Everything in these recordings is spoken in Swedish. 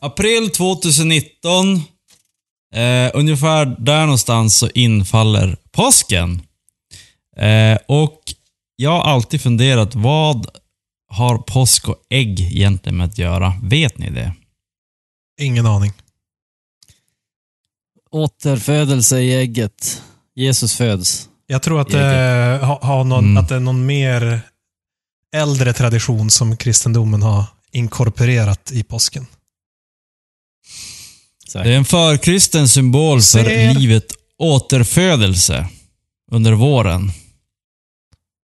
April 2019. Eh, ungefär där någonstans så infaller påsken. Eh, och jag har alltid funderat, vad har påsk och ägg egentligen med att göra? Vet ni det? Ingen aning. Återfödelse i ägget. Jesus föds. Jag tror att det, ha, har någon, Mm. att det är någon mer äldre tradition som kristendomen har inkorporerat i påsken. Säkert. Det är en förkristen symbol för Ser. livet återfödelse under våren.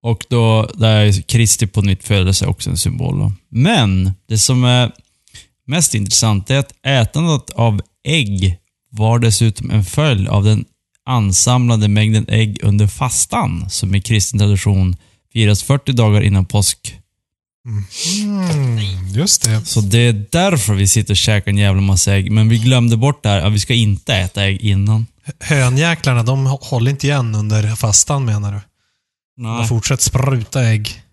Och då där är Kristi på nytt födelse också en symbol. Då. Men det som är mest intressant är att ätandet av ägg var dessutom en följd av den ansamlade mängden ägg under fastan som i kristen tradition firas 40 dagar innan påsk. Mm, just det. Så det är därför vi sitter och käkar en jävla massa ägg. Men vi glömde bort det här, att vi ska inte äta ägg innan. Hönjäklarna, de håller inte igen under fastan menar du? De Nej. fortsätter spruta ägg.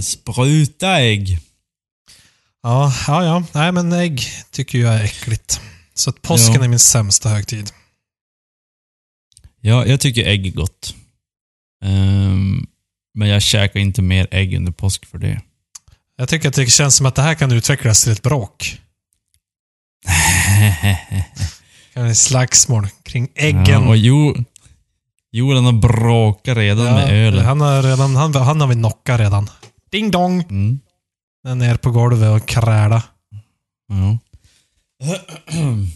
Spruta ägg. Ja, ja, ja. Nej, men ägg tycker jag är äckligt. Så att påsken Ja. är min sämsta högtid. Ja, jag tycker ägg är gott. Ehm, men jag käkar inte mer ägg under påsk för det. Jag tycker att det känns som att det här kan utvecklas till ett bråk. Kan slagsmål kring äggen. Ja, och jo, Joel har bråkat redan Ja, med ölet. Han har, redan, han, han har vi knockat redan. Ding dong! Mm. Den är ner på golvet och kräla. Ja.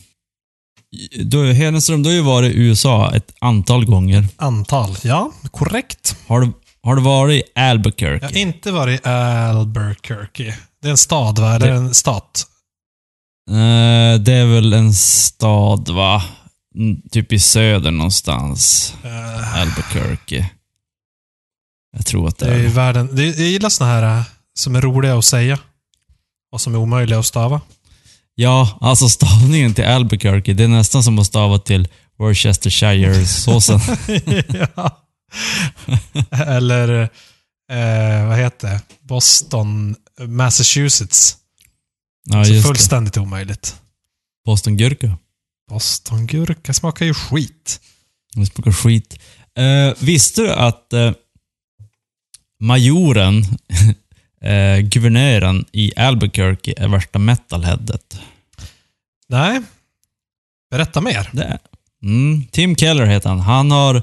Du, Hedenström, du har ju varit i USA ett antal gånger. Antal. Ja, korrekt. Har du, har du varit i Albuquerque? Jag har inte varit i Albuquerque. Det är en stad, va? Eller Det- en stat? Eh, det är väl en stad, va? Mm, Typ i söder någonstans. Eh, Albuquerque. Jag tror att det det är är världen... Det, jag gillar såna här eh, som är roliga att säga. Och som är omöjliga att stava. Ja, alltså stavningen till Albuquerque, det är nästan som att stava till Worcestershire-såsen. ja. Eller, eh, vad heter det? Boston, Massachusetts. Ja, Så just det. fullständigt omöjligt. Boston-gurka. Bostongurka smakar ju skit. Det smakar skit. Eh, visste du att eh, majoren, eh, guvernören i Albuquerque, är värsta metalheadet? Nej. Berätta mer. Det. Mm, Tim Keller heter han. Han har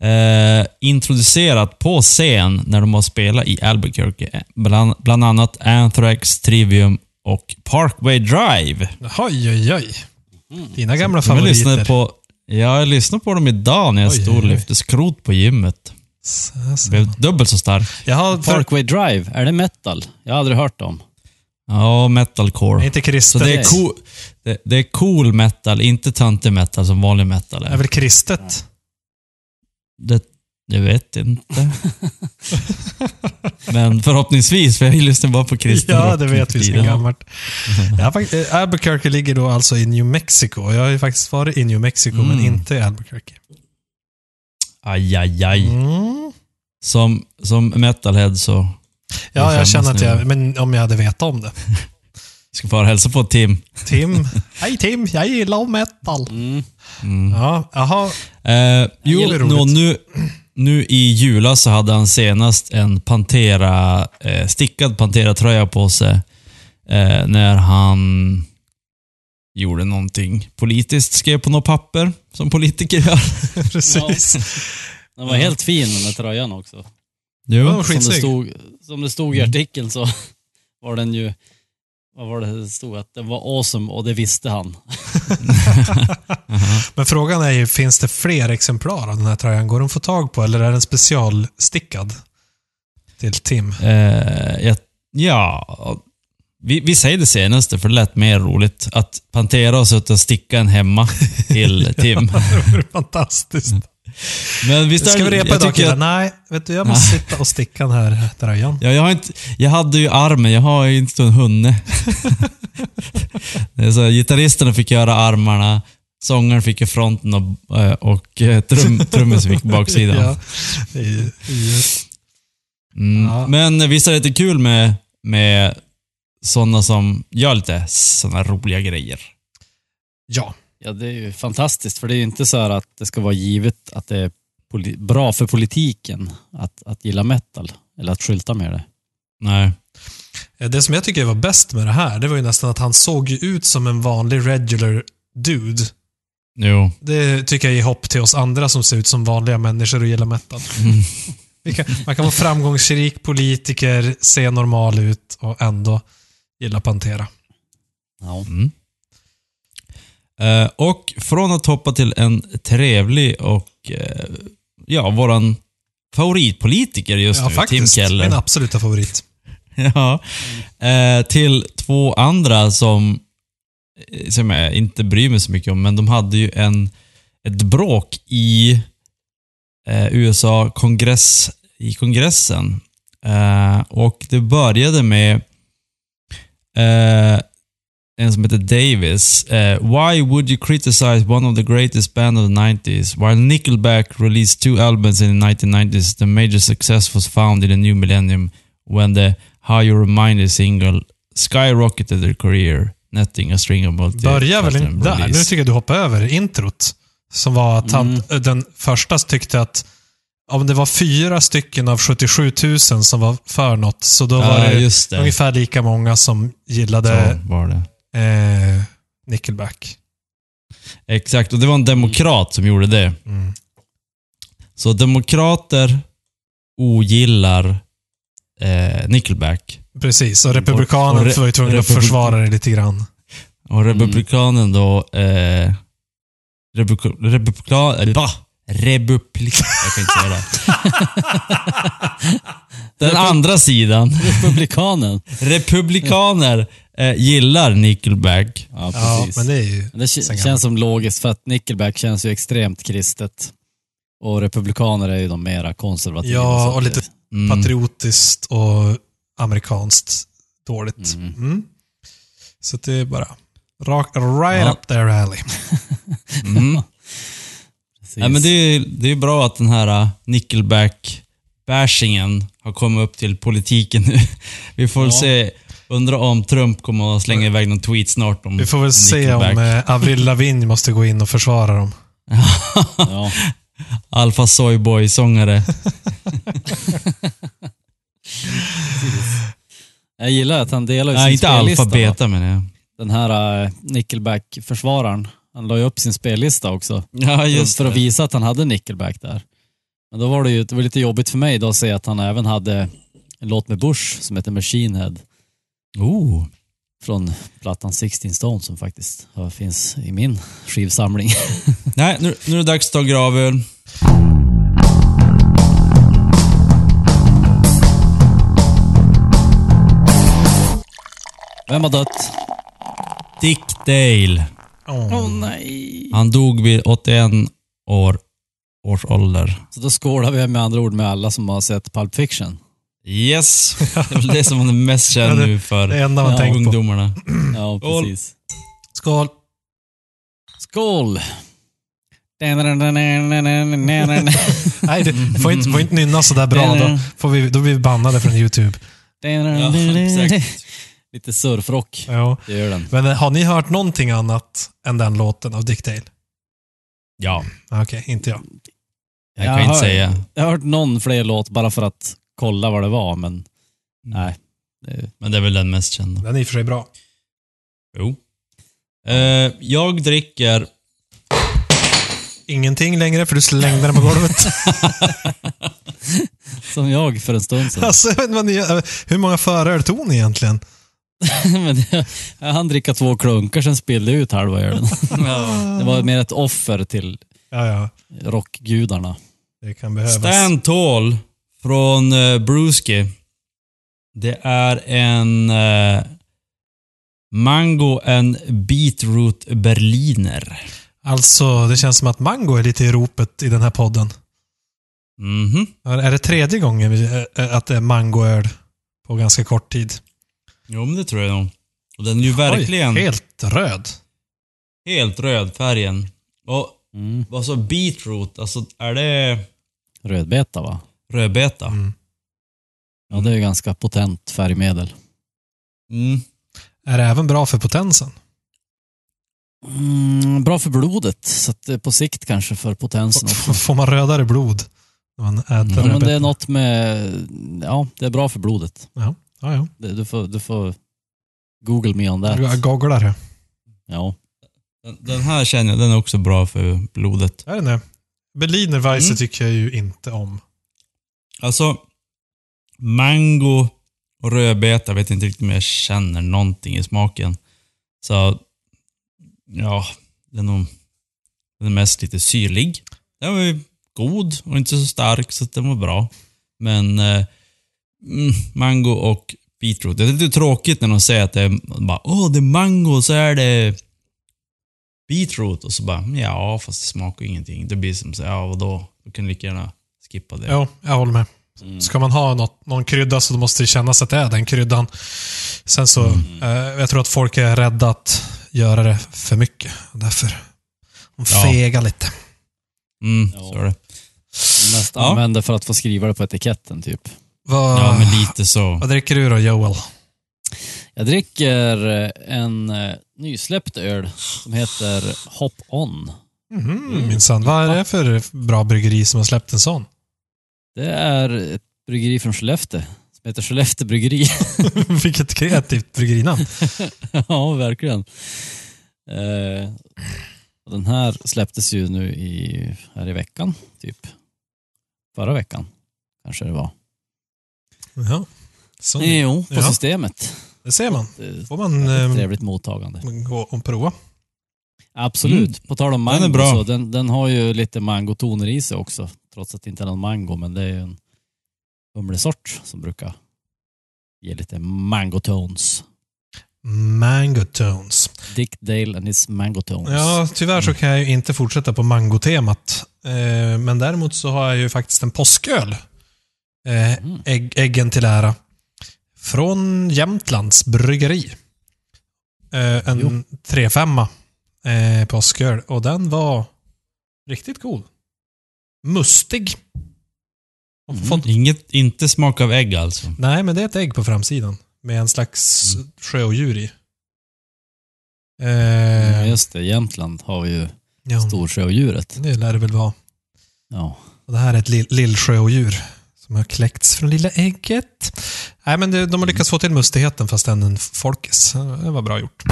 eh, introducerat på scen när de har spelat i Albuquerque, eh, bland, bland annat Anthrax, Trivium och Parkway Drive. Oj, oj, oj. Dina gamla Jag favoriter. lyssnade på, ja, jag lyssnade på dem idag när jag Oj, stod och lyfte skrot på gymmet. Så, så. Blev dubbelt så stark. Jag har för, Parkway Drive, är det metal? Jag har aldrig hört om. Ja, metalcore. inte Så kristet. det är, cool, det, det är cool metal, inte töntig metal som vanlig metal är är. väl kristet? Det, jag vet inte. Men förhoppningsvis, för jag lyssnar bara på kristen Ja, det vet vi sedan gammalt. Jag har fakt- eh, Albuquerque ligger då alltså i New Mexico. Jag har ju faktiskt varit i New Mexico, men Mm. inte i Albuquerque. Aj, aj, aj. Mm. Som, som metalhead så Ja, Jag känner att jag... Men om jag hade vetat om det. ska få hälsa på Tim. Tim. Hej Tim, jag gillar metal. Mm. Mm. Ja, jaha. Eh, jo, roligt. nu, nu i julas så hade han senast en Pantera, eh, stickad Pantera-tröja på sig. Eh, när han gjorde någonting politiskt, skrev på något papper, som politiker gör. Precis. Den var helt fin den där tröjan också. Ja, Jo. Som det, skitsnygg. Som det stod i artikeln så var den ju, vad var det det stod? Att den var awesome och det visste han. Men frågan är ju, finns det fler exemplar av den här tröjan? Går de att få tag på eller är den specialstickad? Till Tim? Eh, jag, Ja, vi, vi säger det senaste för det lät mer roligt. Att Pantera har suttit och stickat en hemma till Tim. Det vore fantastiskt. Men visst Ska vi repa jag idag tycker killar? att- Nej, vet du, jag måste sitta och sticka den här tröjan. Ja, jag, har inte, jag hade ju armen, jag har ju inte. Det är så, gitarristerna fick göra armarna, sångaren fick ju fronten och, eh, och eh, trum, trummisen fick baksidan. Ja. Mm. Ja. Men visst är det lite kul med, med sådana som gör lite sådana roliga grejer. ja. Ja, det är ju fantastiskt, för det är ju inte så här att det ska vara givet att det är bra för politiken att, att gilla metal, eller att skylta med det. Nej. Det som jag tycker var bäst med det här, det var ju nästan att han såg ju ut som en vanlig regular dude. Jo. Det tycker jag ger hopp till oss andra som ser ut som vanliga människor och gillar metal. Mm. Kan, man kan vara framgångsrik politiker, se normal ut och ändå gilla Pantera. Ja. Mm. Eh, och från att hoppa till en trevlig och, eh, ja, våran favoritpolitiker just Ja, nu, faktiskt. Tim Keller. Min absoluta favorit. Ja. Eh, till två andra som, som jag inte bryr mig så mycket om, men de hade ju en, ett bråk i USA kongress, i kongressen. Och det började med en som heter Davis. Eh, Why would you criticize one of the greatest band of the 90s? While Nickelback released two albums in the 1990s, the major success was found in the new millennium when the How You Remind single skyrocketed their career, netting a string of multi Börjar väl inte där. Nu tycker jag du hoppar över introt. Som var att han, Mm. den första tyckte att om det var fyra stycken av 77 000 som var för något, så då var Ja, det, det. ungefär lika många som gillade Så var det. Eh, Nickelback. Exakt, och det var en demokrat som gjorde det. Mm. Så demokrater ogillar eh, Nickelback. Precis, och Republikanerna och re- var ju tvungna att försvara det lite grann. Och republikanen då... Eh, republika, republika, eh, bah, republik... Jag kan inte säga det. Den andra sidan, Republikanen. republikaner, eh, gillar Nickelback. Ja, Ja, precis. men det är ju... Men det k- känns som logiskt för att Nickelback känns ju extremt kristet. Och republikaner är ju de mera konservativa. Ja, och lite Mm. patriotiskt och amerikanskt dåligt. Mm. Mm. Så det är bara rakt, right Ja. up their alley. Mm. Ja, men det är det är bra att den här uh, Nickelback-bashingen har kommit upp till politiken nu. Vi får Ja. se. Undrar om Trump kommer att slänga iväg någon tweet snart om Vi får väl se om eh, Avril Lavigne måste gå in och försvara dem. Ja. Alfa Soyboy-sångare. Jag gillar att han delar Nej, sin inte spellista. alfa, beta men jag. Den här uh, Nickelback-försvararen. Han la ju upp sin spellista också. Ja, just för att det. visa att han hade Nickelback där. Men då var det ju det var lite jobbigt för mig då att se att han även hade en låt med Bush som heter Machine Head. Oh. Från plattan 16 Stone som faktiskt finns i min skivsamling. Nej, nu, nu är det dags att ta gravöl. Vem har dött? Dick Dale. Åh. nej. Han dog vid 81 år, års ålder. Så då skålar vi med andra ord med alla som har sett Pulp Fiction. Yes. Det är väl det som man är mest känd Ja, nu för Det enda man Ja, tänker på. ungdomarna. Ja, Skål. precis. Skål. Skål! Nej, det får inte, får inte nynna sådär bra. Då, får vi, då blir vi bannade från YouTube. Ja, exakt. Lite surfrock, Ja. det gör den. Men eh, har ni hört någonting annat än den låten av Dick Dale? Ja, Okej, inte jag. jag Jag kan inte hör- säga. Jag har hört någon fler låt bara för att kolla vad det var, men nej. Det, Men det är väl den mest kända. Den är i och för sig bra. Jo. Eh, jag dricker... Ingenting längre för du slängde den på golvet. som jag för en stund sedan. alltså, jag vet inte vad ni, hur många föröl tog ni egentligen? men det, jag hann dricka två klunkar, sen spillde ut halva ölen. Det var mer ett offer till Ja, ja. rockgudarna. Det kan behövas. Stand Tall från uh, Bruski. Det är en eh, Mango en Beetroot Berliner. Alltså, det känns som att mango är lite i ropet i den här podden. Mhm. Är är det tredje gången vi, äh, att det är mangoöl på ganska kort tid? Jo, men det tror jag nog. Och den är ju verkligen Oj, helt röd. helt röd färgen. Och Mm. vad så beetroot, alltså är det Rödbeta va? Rödbeta? Mm. Ja, det är ju ganska potent färgmedel. Mm. Är det även bra för potensen? Mm, bra för blodet, så att på sikt kanske för potensen också. F- Får man rödare blod när man äter Ja, men det är något med... Ja, det är bra för blodet. Ja, ja. ja. Du, får, du får google me on that. Jag googlar det. Ja. Den, den här känner jag, den är också bra för blodet. Är den det? Berliner Weisse Mm. tycker jag ju inte om. Alltså, mango och rödbeta, jag vet inte riktigt om jag känner någonting i smaken. Så, ja, den är nog den är mest lite syrlig. Den var ju god och inte så stark, så den var bra. Men eh, mm, mango och beetroot. Det är lite tråkigt när de säger att det är bara, åh, det är mango och så är det beetroot. Och så bara, ja, fast det smakar ju ingenting. Det blir som så, ja, vadå? Du kan lika gärna skippa det. Ja, jag håller med. Mm. Ska man ha något, någon krydda så måste det kännas att det är den kryddan. Sen så, Mm. eh, jag tror att folk är rädda att göra det för mycket. Därför de Ja. fegar lite. Mm, Ja. så är det. Mest Ja. använder för att få skriva det på etiketten typ. Vad, Ja, men lite så. vad dricker du då Joel? Jag dricker eh, en eh, nysläppt öl som heter Hop On. Mhm, minsann. Vad är det för bra bryggeri som har släppt en sån? Det är ett bryggeri från Skellefteå som heter Skellefteå Bryggeri. Vilket kreativt bryggerinamn. ja, verkligen. Eh, den här släpptes ju nu i, här i veckan, typ. Förra veckan kanske det var. Ja. Så, Jo, på Ja. systemet. det ser man. Får man är ett eh, trevligt mottagande. gå och prova. Absolut. På tal om Den mango, bra. så den, den har ju lite mangotoner i sig också. Trots att det inte är någon mango, men det är ju en humlesort som brukar ge lite mangotones. Mango Tones. Dick Dale and his mangotones. Ja, tyvärr så kan jag ju inte fortsätta på mangotemat. Eh, men däremot så har jag ju faktiskt en påsköl. Eh, Mm. ägg, äggen till ära. Från Jämtlands bryggeri. Eh, en Jo. 3-5 eh, påsköl. Och den var riktigt god. Mustig. Mm. Inget, inte smak av ägg alltså. Nej, men det är ett ägg på framsidan. Med en slags Mm. sjöodjur i. Ja, Eh, just det. Jämtland har ju ja, storsjöodjuret. det lär det väl vara. Ja. Och det här är ett lill, lillsjöodjur som har kläckts från lilla ägget. Nej, men de har lyckats få till mustigheten fast än en folkis. Det var bra gjort.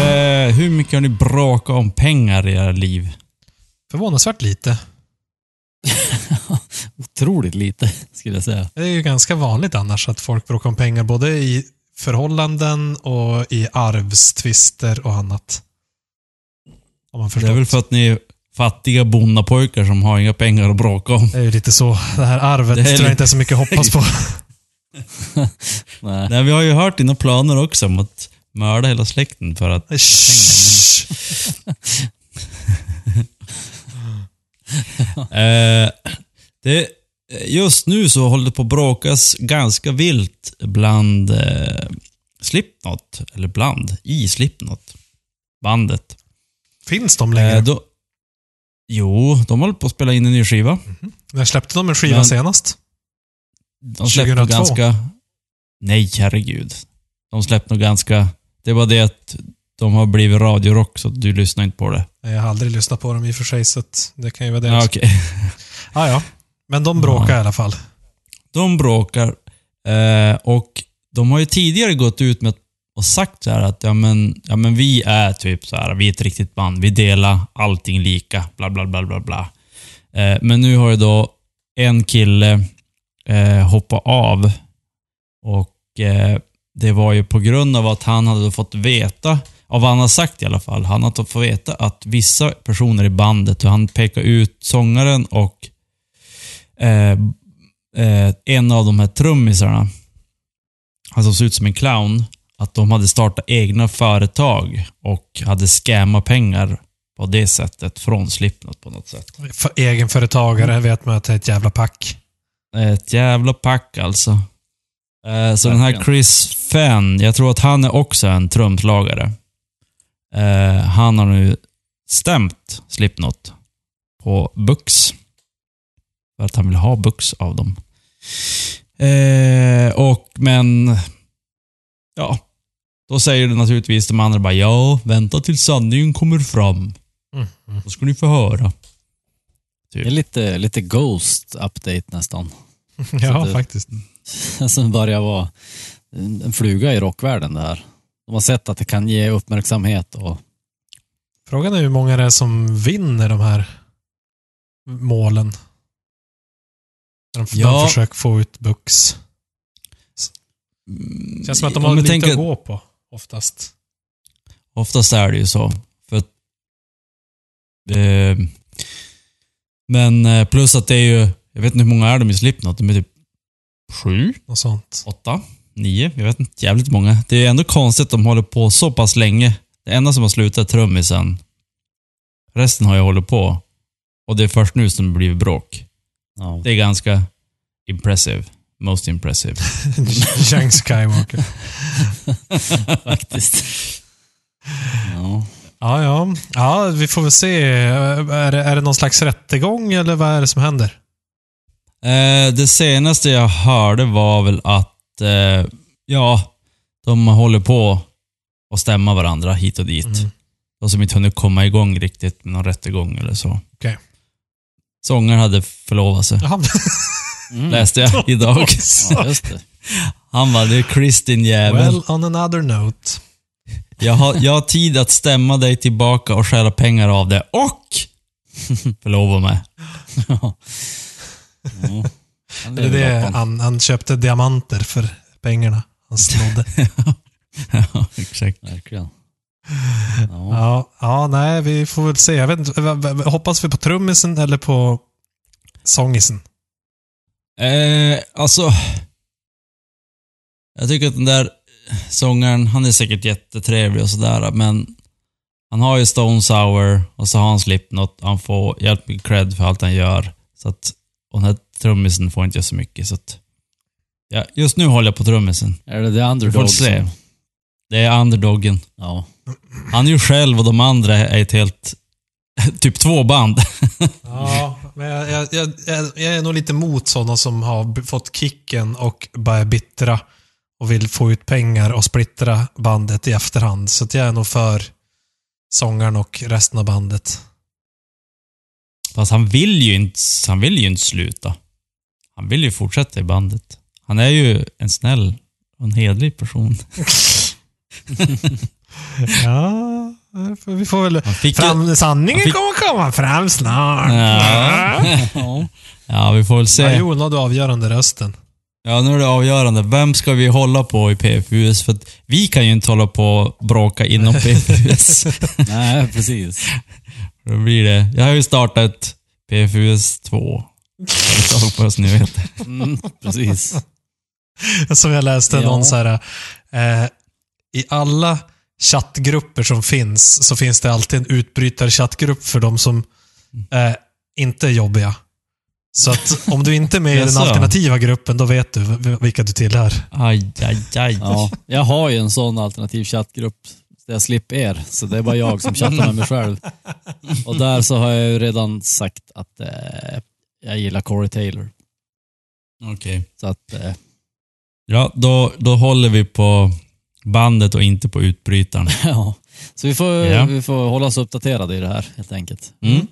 Eh, hur mycket har ni bråkat om pengar i era liv? Förvånansvärt lite. Otroligt lite, skulle jag säga. Det är ju ganska vanligt annars att folk bråkar om pengar både i förhållanden och i arvstvister och annat. Om man Det är väl för att ni är fattiga bonnapojkar som har inga pengar att bråka om. Det är ju lite så. Det här arvet Det tror jag inte är så mycket hoppas på. Nej. Nej, vi har ju hört dina planer också om att mörda hela släkten för att... Shh. Eh, det, just nu så håller det på att bråkas ganska vilt bland eh, Slipknot, eller bland, i Slipknot. Bandet. Finns de längre? Eh, då, jo, de håller på att spela in en ny skiva. När släppte de en skiva Men- senast? De släppte nog 2002. ganska... Nej, herregud. De släppte nog ganska... Det var det att de har blivit radiorock, så du lyssnar inte på det. Jag har aldrig lyssnat på dem i och för sig, så det kan ju vara det. Ja, okej. Ah, ja. Men de bråkar Ja. i alla fall. De bråkar eh, och de har ju tidigare gått ut med och sagt så här att ja men, ja men vi är typ så här, vi är ett riktigt band, vi delar allting lika, bla bla bla bla bla. Eh, men nu har ju då en kille eh, hoppat av och eh, det var ju på grund av att han hade fått veta, av vad han har sagt i alla fall, han har fått veta att vissa personer i bandet, och han pekar ut sångaren och eh, eh, en av de här trummisarna, han som såg ut som en clown, att de hade startat egna företag och hade scammat pengar på det sättet från Slipknot på något sätt. För egenföretagare vet man att det är ett jävla pack. Ett jävla pack alltså. Eh, så den här. Chris Fenn, jag tror att han är också en trumslagare. Eh, han har nu stämt Slipknot på Bux. För att han vill ha Bux av dem. Eh, och men, ja. Då säger det naturligtvis de andra bara ja, vänta till sanningen kommer fram. Mm. mm. Då ska ni få höra. Det är lite, lite Ghost update nästan. Ja, det- faktiskt. Som börjar vara en fluga i rockvärlden det här. De har sett att det kan ge uppmärksamhet och Frågan är hur många det är som vinner de här målen. De, Ja. de försöker få ut Bux. Känns som att de har lite tänker- att gå på, oftast. Oftast är det ju så. För att, eh, men eh, plus att det är ju, jag vet inte hur många är de i Slipknot? De är typ sju, Något sånt. åtta, nio, jag vet inte. Jävligt många. Det är ändå konstigt att de håller på så pass länge. Det enda som har slutat är trummisen. Resten har ju hållit på. Och det är först nu som det blivit bråk. ja, Det är ganska impressive. Most impressive. Young Skywalker. faktiskt. Ja. Ja, ja. Ja, vi får väl se. Är det, är det någon slags rättegång eller vad är det som händer? Eh, det senaste jag hörde var väl att, eh, ja, de håller på att stämma varandra hit och dit. Mm. De som inte hunnit komma igång riktigt med någon rättegång eller så. Okej. Sångaren hade förlovat sig. Mm. läste jag idag. ja, just det. Han bara, det är Kristin jävel. Well, on another note. Jag, har, jag har tid att stämma dig tillbaka och stjäla pengar av det och förlova mig. Ja. Han Det han. han, köpte diamanter för pengarna han snodde. ja, exakt. Verkligen. Ja. Ja, ja, nej, vi får väl se. Jag vet inte, hoppas vi på trummisen eller på sångisen? Eh, alltså... Jag tycker att den där sångaren, han är säkert jättetrevlig och sådär, men han har ju Stone Sour och så har han Slipknot. Han får jävligt mycket cred för allt han gör. Så att, och den här trummisen får inte jag så mycket. Så att, ja, just nu håller jag på trummisen. Är det The Vi får Underdog? se. Det är underdoggen. Ja. Han är ju själv och de andra är ett helt... typ två band. Ja, men jag, jag, jag, jag är nog lite mot sådana som har fått kicken och bara är bittra och vill få ut pengar och splittra bandet i efterhand. Så att jag är nog för sångaren och resten av bandet. Fast han vill ju inte, han vill ju inte sluta. Han vill ju fortsätta i bandet. Han är ju en snäll och en hedlig person. Ja, vi får väl... Han fick ju, Fram, sanningen han fick- kommer komma fram snart. Ja. ja. ja, vi får väl Ja, se. jo, nu har du avgörande rösten. Ja, nu är det avgörande. Vem ska vi hålla på i PFUS? För att vi kan ju inte hålla på och bråka inom PFUS. Nej, precis. Då blir det. Jag har ju startat PFUS 2. Jag hoppas ni vet. Mm, precis. Som jag läste Ja. någon så här. Eh, I alla chattgrupper som finns så finns det alltid en utbrytarchattgrupp för de som eh, inte är jobbiga. Så att om du inte är med i den alternativa gruppen, då vet du vilka du tillhör. Aj, aj, aj. Ja, jag har ju en sån alternativ chattgrupp jag slipper er, så det är bara jag som chattar med mig själv. Och där så har jag ju redan sagt att eh, jag gillar Corey Taylor. Okej. Så att, eh, Ja, då, då håller vi på bandet och inte på utbrytaren. ja. Så vi får, Ja. vi får hålla oss uppdaterade i det här helt enkelt. Mm.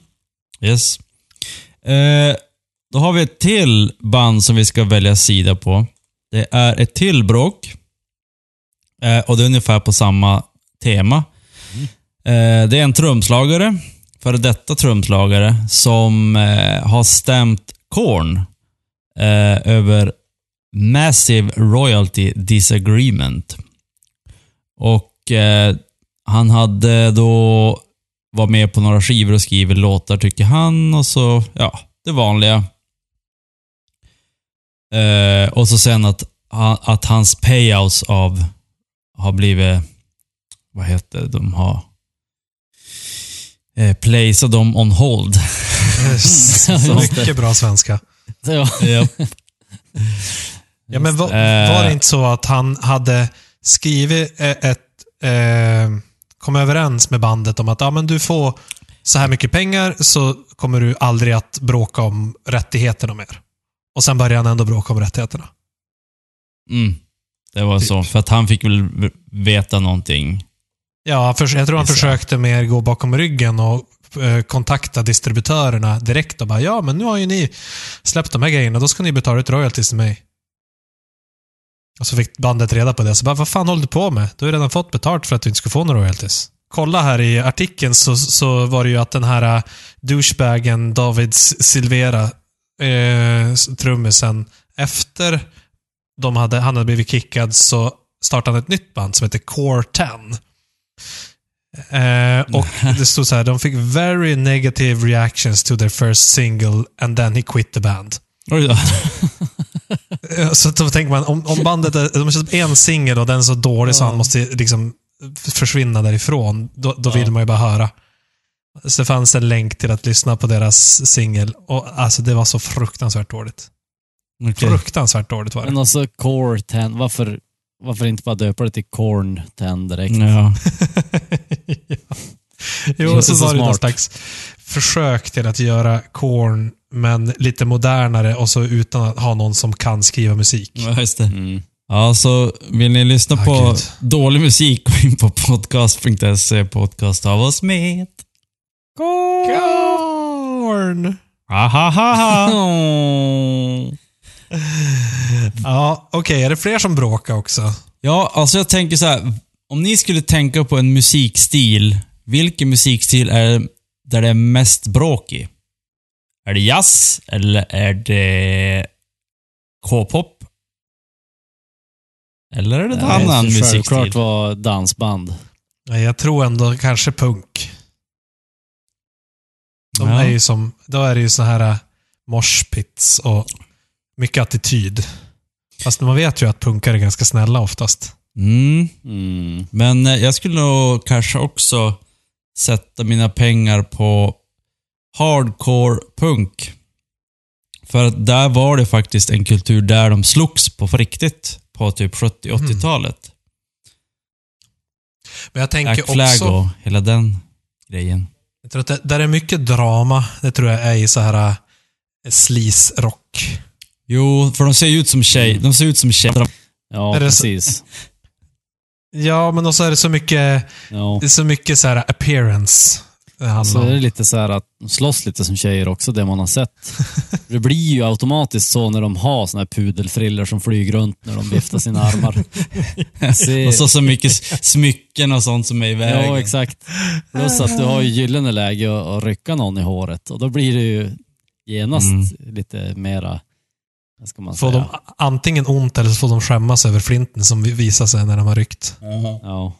Yes. Eh, då har vi ett till band som vi ska välja sida på. Det är ett till bråk. Eh, och det är ungefär på samma tema. Mm. det är en trumslagare, före detta trumslagare, som eh, har stämt Korn eh, över Massive Royalty Disagreement. Och han hade då var med på några skivor och skriver låtar tycker han och så, ja, det vanliga. Eh, och så sen att, att hans payouts av har blivit, vad heter de har eh, placeat dem on hold. Just det. Mycket bra svenska. Ja. Ja, men var, Eh. var det inte så att han hade skrivit eh, ett... Eh, kom överens med bandet om att ja, men du får så här mycket pengar så kommer du aldrig att bråka om rättigheterna mer. Och sen började han ändå bråka om rättigheterna. Mm. Det var så, för att han fick väl veta någonting. Ja, förs- jag tror han försökte mer gå bakom ryggen och eh, kontakta distributörerna direkt och bara ja, men nu har ju ni släppt de här grejerna, då ska ni betala ut royalties till mig. Och så fick bandet reda på det, så bara vad fan håller du på med? Du har ju redan fått betalt för att du inte ska få några royalties. Kolla här i artikeln så, så var det ju att den här uh, douchebagen David Silvera, eh, trummisen, efter de hade, han hade blivit kickad så startade han ett nytt band som heter Core 10. Eh, och det stod så här, de fick very negative reactions to their first single and then he quit the band. Oj då. Eh, Så då tänker man, om, om bandet är, de köpt en singel och den är så dålig så han måste liksom försvinna därifrån, då, då vill man ju bara höra. Så det fanns en länk till att lyssna på deras singel och alltså det var så fruktansvärt dåligt. Okej. Fruktansvärt dåligt var det. Men alltså Core 10, varför, varför inte bara döpa det till Corn 10 direkt? Ja. Jo, Inte så så var det någon slags försök till att göra Korn men lite modernare och så utan att ha någon som kan skriva musik. ja, just det. Mm. Ja, så vill ni lyssna Ah, på gud. dålig musik, gå in på podcast.se, podcast av oss med. Korn! Ahahaha. Ja, okej. Är det fler som bråkar också? Ja, alltså jag tänker så här. Om ni skulle tänka på en musikstil, vilken musikstil är där det är mest bråk i? Är det jazz eller är det K-pop? Eller är det en annan så musikstil? Självklart var dansband. Nej, jag tror ändå kanske punk. De Ja. är ju som, då är det ju så här äh, moshpits och mycket attityd. Fast man vet ju att punkare är ganska snälla oftast. Mm. Mm. Men eh, jag skulle nog kanske också sätta mina pengar på hardcore punk. För att där var det faktiskt en kultur där de slogs på riktigt på typ 70-80-talet. Men jag tänker Black Flag också... och hela den grejen. Jag tror att det, där är mycket drama. Det tror jag är i så här äh, sleaze-rock. Jo, för de ser ju ut som tjej. De ser ut som tjej. Ja, Är det så- precis. Ja, men också är det så mycket, Ja. det är så mycket så här appearance. Det handlar Så är det lite så här att de slåss lite som tjejer också, det man har sett. Det blir ju automatiskt så när de har såna här pudelfriller som flyger runt när de viftar sina armar. Och så så mycket smycken och sånt som är i vägen. Ja, exakt. Plus att du har ju gyllene läge att, rycka någon i håret och då blir det ju genast Mm. lite mera, Får säga? de antingen ont eller så får de skämmas över flinten som visar sig när de har ryckt. Ja,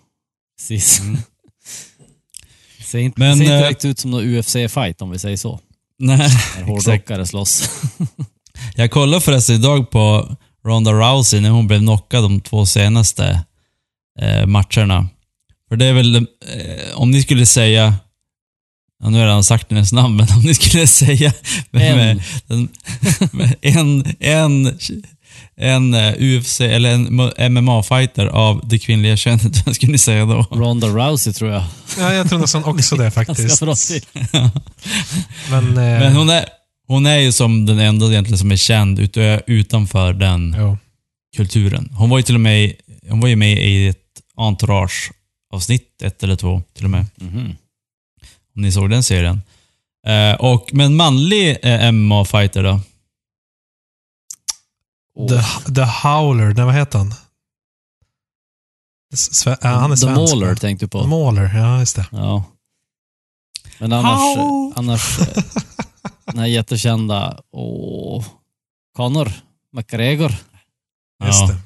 precis. Ser inte, Men, ser inte eh, direkt ut som någon UFC-fight om vi säger så. Nej, När hårdrockare slåss. Jag kollade förresten idag på Ronda Rousey när hon blev knockad de två senaste eh, matcherna. För det är väl, eh, om ni skulle säga, ja, nu har jag redan sagt hennes namn, men om ni skulle säga med, En. med, en, en, en eh, UFC eller en MMA-fighter av det kvinnliga könet, vad skulle ni säga då? Ronda Rousey tror jag. Ja, jag tror nästan också det faktiskt. Men, eh, Men hon är, hon är ju som den enda egentligen som är känd utanför den jo. kulturen. Hon var ju till och med, hon var ju med i ett entourage-avsnitt, ett eller två till och med. Mhm. Om ni såg den serien. Eh, och, men manlig eh, MMA-fighter då? The, the Howler, nej vad heter han? Sve, ja, han är The svensk. Mauler va? tänkte du på. Mauler, ja just det. Ja. Men annars, How? annars eh, den här jättekända, åh, Conor McGregor. Just Ja. det.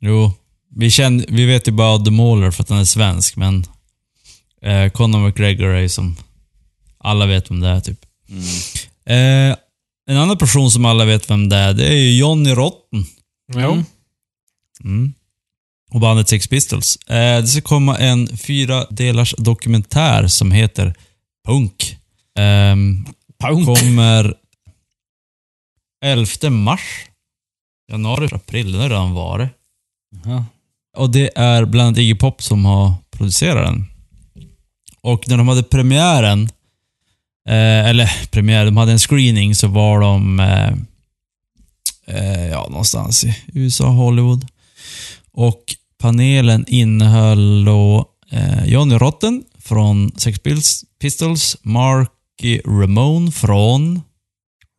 Jo, vi, känner, vi vet ju bara The Mauler för att han är svensk, men eh, Conor McGregor är som... Alla vet vem det är, typ. Mm. Eh, En annan person som alla vet vem det är, det är ju Johnny Rotten. Jo. Mm. Och bandet Sex Pistols. Eh, det ska komma en fyra delars dokumentär som heter Punk. Ehm, Punk. kommer 11 mars. Januari, april, det har redan varit. Ja. Och det är bland annat Iggy Pop som har producerat den. Och när de hade premiären, eh, eller premiär, de hade en screening så var de eh, eh, ja, någonstans i USA, Hollywood. Och panelen innehöll då eh, Johnny Rotten från Sex Pistols, Marky Ramone från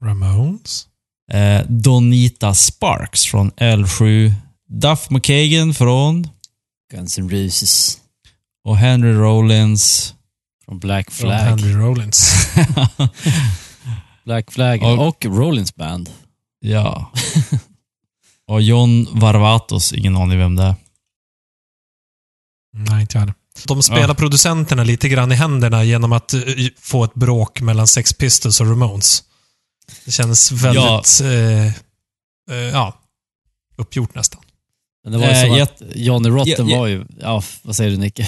Ramones. eh, Donita Sparks från L7, Duff McKagan från Guns N' Roses. och Henry Rollins. Från Black Från Flag. Henry Rollins. Black Flag Och- och, Rollins Band. Ja. och John Varvatos, ingen aning vem det är. Nej, inte jag heller. De spelar Ja. producenterna lite grann i händerna genom att eh, få ett bråk mellan Sex Pistols och Ramones. Det känns väldigt, eh, eh, ja, uppgjort nästan. Men det var ju Eh, som jag- att Johnny Rotten Ja, ja. var ju... Ja, vad säger du Nicke?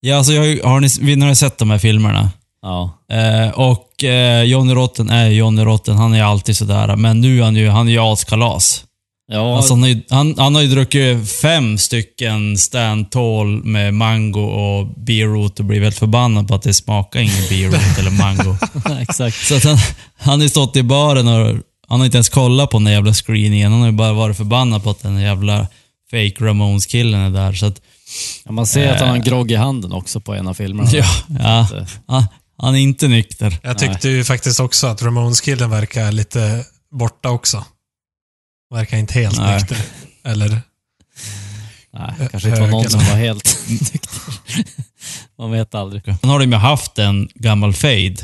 Ja, alltså jag har, ju- ni, vi har sett de här filmerna? Ja. Eh, och eh, Johnny Rotten är Johnny Rotten, han är alltid sådär. Men nu är han ju, han är ju askalas. Ja, Alltså han, har ju, han, han har ju druckit fem stycken Stan Tall med mango och beetroot och blivit helt förbannad på att det smakar ingen beetroot eller mango. exakt. Så att han, han har ju stått i baren och han har inte ens kollat på den jävla screeningen. Han har ju bara varit förbannad på att den jävla fake Ramones-killen är där. Så att, Ja, man ser att han har en grogg i handen också på en av filmerna. ja, ja, Så, han, han är inte nykter. Jag tyckte ju faktiskt också att Ramones-killen verkar lite borta också. Verkar inte helt Nej. nykter. Eller? Nej, kanske inte var någon som var helt nykter. Man vet aldrig. Sen har de ju haft en gammal fade.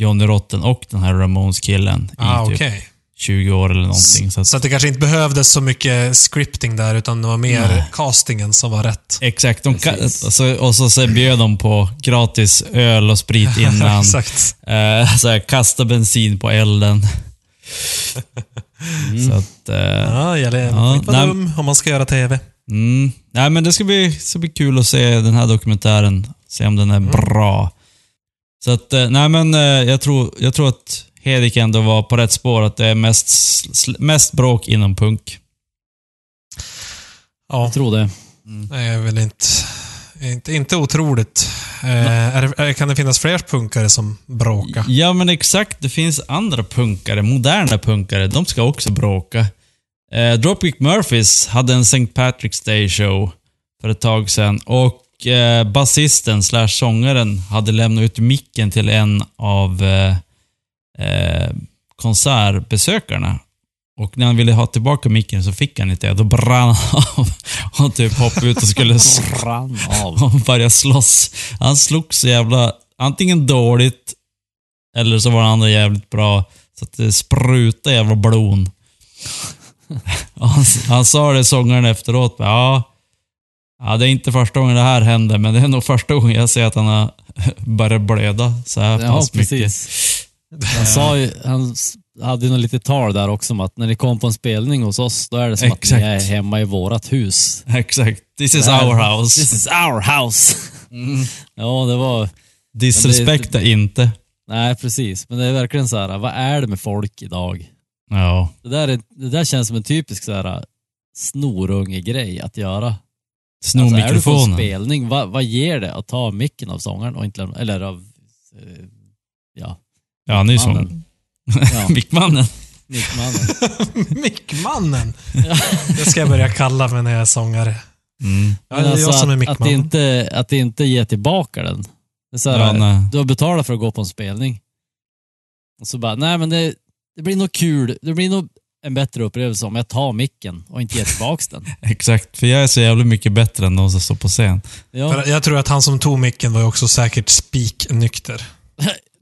Johnny Rotten och den här Ramones-killen Ah, typ okej. 20 år eller någonting. Så att, Så att det kanske inte behövdes så mycket scripting där, utan det var mer Nej. castingen som var rätt. Exakt. De Precis. och, så, så, bjöd de på gratis öl och sprit innan. Exakt. eh, så här, kasta bensin på elden. Så att... Eh, Ja, gäller Ja, inte vara dum om man ska göra TV. mm, nej, men det ska bli, ska bli kul att se den här dokumentären. Se om den är bra. Så att, eh, nej men eh, jag tror, jag tror att Hedik ändå var på rätt spår. Att det är mest, mest bråk inom punk. Ja, Jag tror det. det är väl inte, inte, inte otroligt. Eh, är, det- är, kan det finnas fler punkare som bråkar? Ja, men exakt. Det finns andra punkare, moderna punkare. De ska också bråka. Eh, Dropkick Murphys hade en St. Patrick's Day show för ett tag sedan och eh, basisten slash sångaren hade lämnat ut micken till en av eh, eh, konsertbesökarna. Och när han ville ha tillbaka micken så fick han inte det. Då brann han av och typ hoppade ut och skulle s- Rann av. och började slåss. Han slog så jävla, antingen dåligt, eller så var den andra jävligt bra. Så att det sprutade jävla. Och han, han sa det sångaren efteråt, ja, ja, det är inte första gången det här händer, men det är nog första gången jag ser att han har börjat blöda så här Ja, pass mycket. Han, sa ju, han hade ju något litet tal där också om att när ni kom på en spelning hos oss, då är det som att Exakt. ni är hemma i vårat hus. Exakt. This is our house. This is our house. Ja, det var... Disrespekta inte. Nej, precis. Men det är verkligen så här, vad är det med folk idag? Ja. Det där, är, det där känns som en typisk så här snorunge-grej att göra. Sno Alltså, är du på en mikrofonen. spelning, vad, vad ger det att ta micken av sångaren och inte lämna, eller av, eh, ja, ja, han är ju. Ja, Mickmannen. mickmannen. Mickmannen! Det ska jag börja kalla mig när jag är sångare. Mm. Ja, det är jag alltså som är att, att, inte, att inte ge tillbaka den. Det är så här, Ja, du har betalat för att gå på en spelning. Och så bara, nej men det, det blir nog kul, det blir nog en bättre upplevelse om jag tar micken och inte ger tillbaka den. Exakt, för jag är så jävla mycket bättre än de som står på scen. Ja, För jag tror att han som tog micken var ju också säkert spiknykter.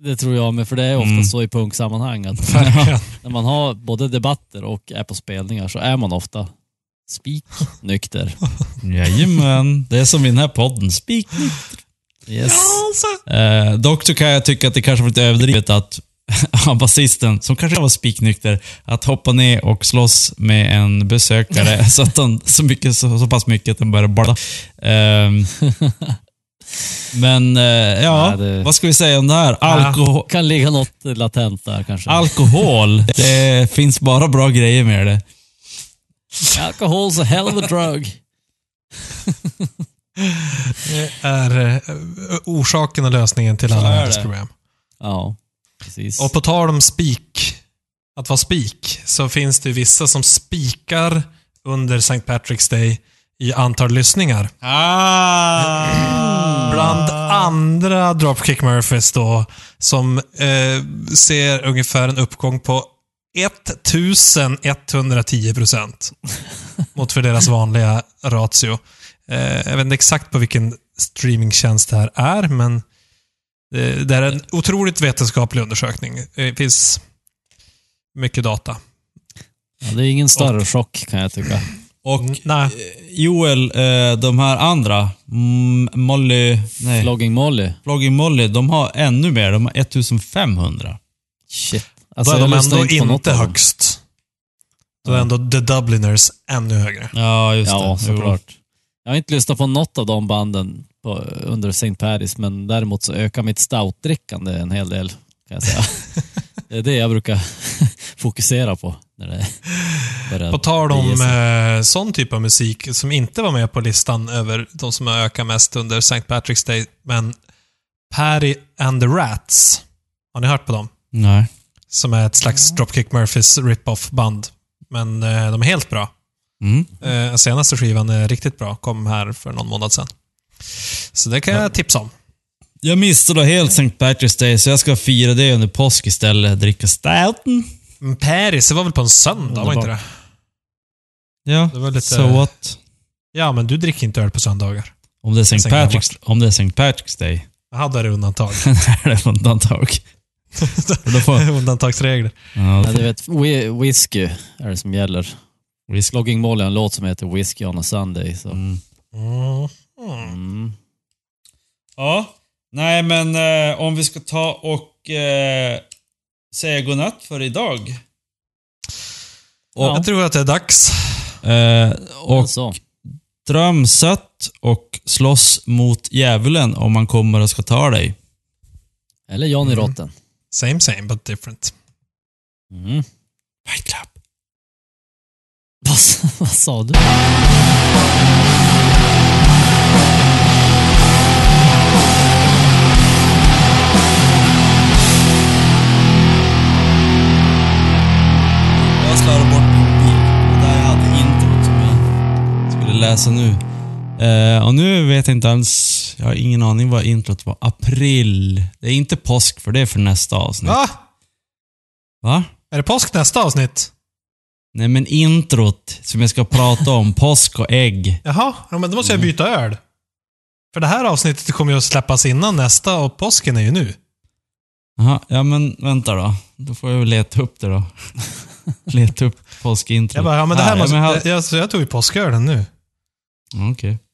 Det tror jag med, för det är ofta Mm. så i punksammanhang att när man har både debatter och är på spelningar så är man ofta spik nykter. Jajamän, det är som i den här podden. Speak. Yes. Alltså. Eh, dock så kan jag tycka att det kanske var lite överdrivet att basisten, som kanske var spiknykter, att hoppa ner och slåss med en besökare så, att han, så, mycket, så, så pass mycket att den började balla. Ehm, men, eh, ja, Nej, det- vad ska vi säga om det här? Alkohol, Kan ligga något latent där kanske. alkohol, det finns bara bra grejer med det. Alcohol's a hell of a drug. Det är eh, orsaken och lösningen till Så alla är världens det. problem. Ja, precis. Och på tal om spik, att vara spik, så finns det vissa som spikar under St. Patrick's Day i antal lyssningar. Ah! Bland andra Dropkick Murphys då, som eh, ser ungefär en uppgång på 1110 procent mot för deras vanliga ratio. Eh, jag vet inte exakt på vilken streamingtjänst det här är, men eh, det är en otroligt vetenskaplig undersökning. Det finns mycket data. Ja, det är ingen större chock kan jag tycka. Och Mm, nej. Joel, eh, de här andra, Molly, nej, Flogging Molly. Flogging Molly, de har ännu mer. De har 1500. Shit. Då Alltså, är jag de ändå inte dem. högst. Då är ändå The Dubliners ännu högre. Ja, just Ja, det. såklart. Jag har inte lyssnat på något av de banden på, under St. Paris, men däremot så ökar mitt stoutdrickande en hel del, kan jag säga. det är det jag brukar fokusera på. När det börjar På tal om eh, sån typ av musik som inte var med på listan över de som har ökat mest under St. Patrick's Day, men Patty and the Rats. Har ni hört på dem? Nej. Som är ett slags Dropkick Murphys rip-off band. Men eh, de är helt bra. Mm. Eh, senaste skivan är riktigt bra. Kom här för någon månad sedan. Så det kan jag tipsa om. Jag missade helt St. Patrick's Day, så jag ska fira det under påsk istället. Dricka stouten. Men Paris, det var väl på en söndag, var inte det? Ja, Det var lite- so what? Ja, men du dricker inte öl på söndagar. Om det är St. Patrick's, om det är St. Patrick's Day, Jag hade det undantag. är det undantag. Och då får, Undantagsregler. ja, då Ja, du vet, whi- whisky är det som gäller. får vi Flogging Molly har en låt som heter Whiskey on a Sunday. Så. mm. Mm. Mm. Ja, nej men eh, om vi ska ta och eh, säga godnatt för idag. Och, Jag tror att det är dags. Eh, och så. dröm sött och slåss mot djävulen om man kommer och ska ta dig. Eller Johnny Mm. Rotten. Same same, but different. Mm. Fight Club. Vad, vad sa du? Läsa nu. Eh, och nu vet jag inte alls, jag har ingen aning vad introt var. April. Det är inte påsk för det är för nästa avsnitt. Va? Va? Är det påsk nästa avsnitt? Nej men introt som jag ska prata om, påsk och ägg. Jaha, ja, men då måste jag Mm. byta öl. För det här avsnittet kommer ju att släppas innan nästa och påsken är ju nu. Jaha, ja men vänta då. Då får jag väl leta upp det då. leta upp påskintrot. Jag bara, ja men det här måste... ja, men jag, jag, jag tog ju påskölen nu. Ja, Okej.